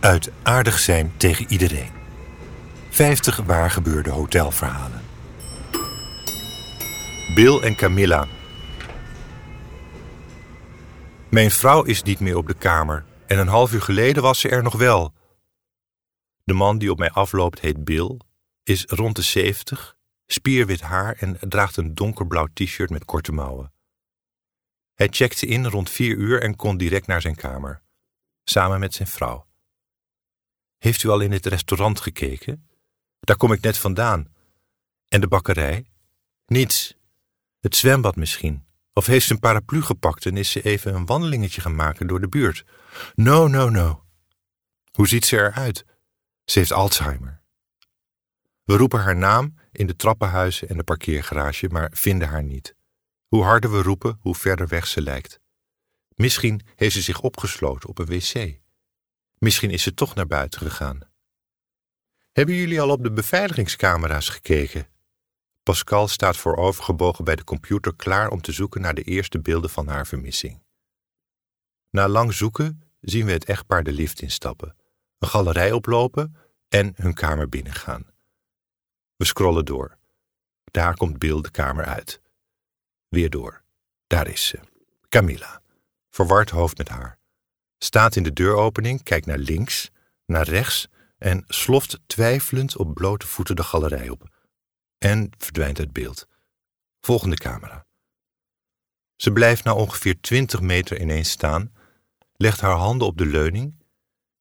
uit aardig zijn tegen iedereen. 50 waar gebeurde hotelverhalen. Bill en Camilla. Mijn vrouw is niet meer op de kamer en een half uur geleden was ze er nog wel. De man die op mij afloopt heet Bill, is rond de 70, spierwit haar en draagt een donkerblauw t-shirt met korte mouwen. Hij checkte in rond vier uur en kon direct naar zijn kamer, samen met zijn vrouw. Heeft u al in het restaurant gekeken? Daar kom ik net vandaan. En de bakkerij? Niets. Het zwembad misschien. Of heeft ze een paraplu gepakt en is ze even een wandelingetje gaan maken door de buurt? No, no, no. Hoe ziet ze eruit? Ze heeft Alzheimer. We roepen haar naam in de trappenhuizen en de parkeergarage, maar vinden haar niet. Hoe harder we roepen, hoe verder weg ze lijkt. Misschien heeft ze zich opgesloten op een wc. Misschien is ze toch naar buiten gegaan. Hebben jullie al op de beveiligingscamera's gekeken? Pascal staat voorovergebogen bij de computer klaar om te zoeken naar de eerste beelden van haar vermissing. Na lang zoeken zien we het echtpaar de lift instappen, een galerij oplopen en hun kamer binnengaan. We scrollen door. Daar komt Bill de kamer uit. Weer door. Daar is ze. Camilla. Verward hoofd met haar. Staat in de deuropening, kijkt naar links, naar rechts en sloft twijfelend op blote voeten de galerij op. En verdwijnt uit beeld. Volgende camera. Ze blijft na ongeveer twintig meter ineens staan, legt haar handen op de leuning,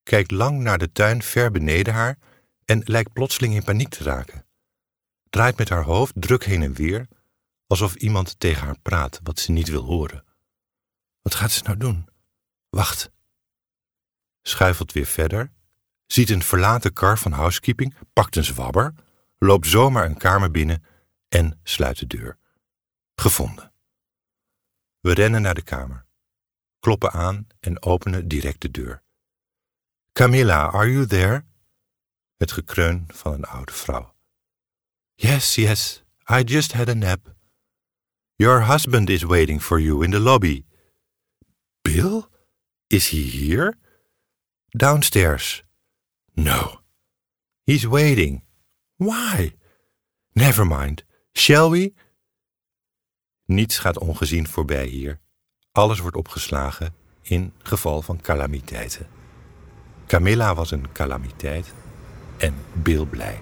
kijkt lang naar de tuin ver beneden haar en lijkt plotseling in paniek te raken. Draait met haar hoofd druk heen en weer, alsof iemand tegen haar praat wat ze niet wil horen. Wat gaat ze nou doen? Wacht. Schuifelt weer verder, ziet een verlaten kar van housekeeping, pakt een zwabber, loopt zomaar een kamer binnen en sluit de deur. Gevonden. We rennen naar de kamer, kloppen aan en openen direct de deur. Camilla, are you there? Het gekreun van een oude vrouw. Yes, yes, I just had a nap. Your husband is waiting for you in the lobby. Bill? Is he here? Downstairs. No. He's waiting. Why? Never mind. Shall we? Niets gaat ongezien voorbij hier. Alles wordt opgeslagen in geval van calamiteiten. Camilla was een calamiteit en Bill blij.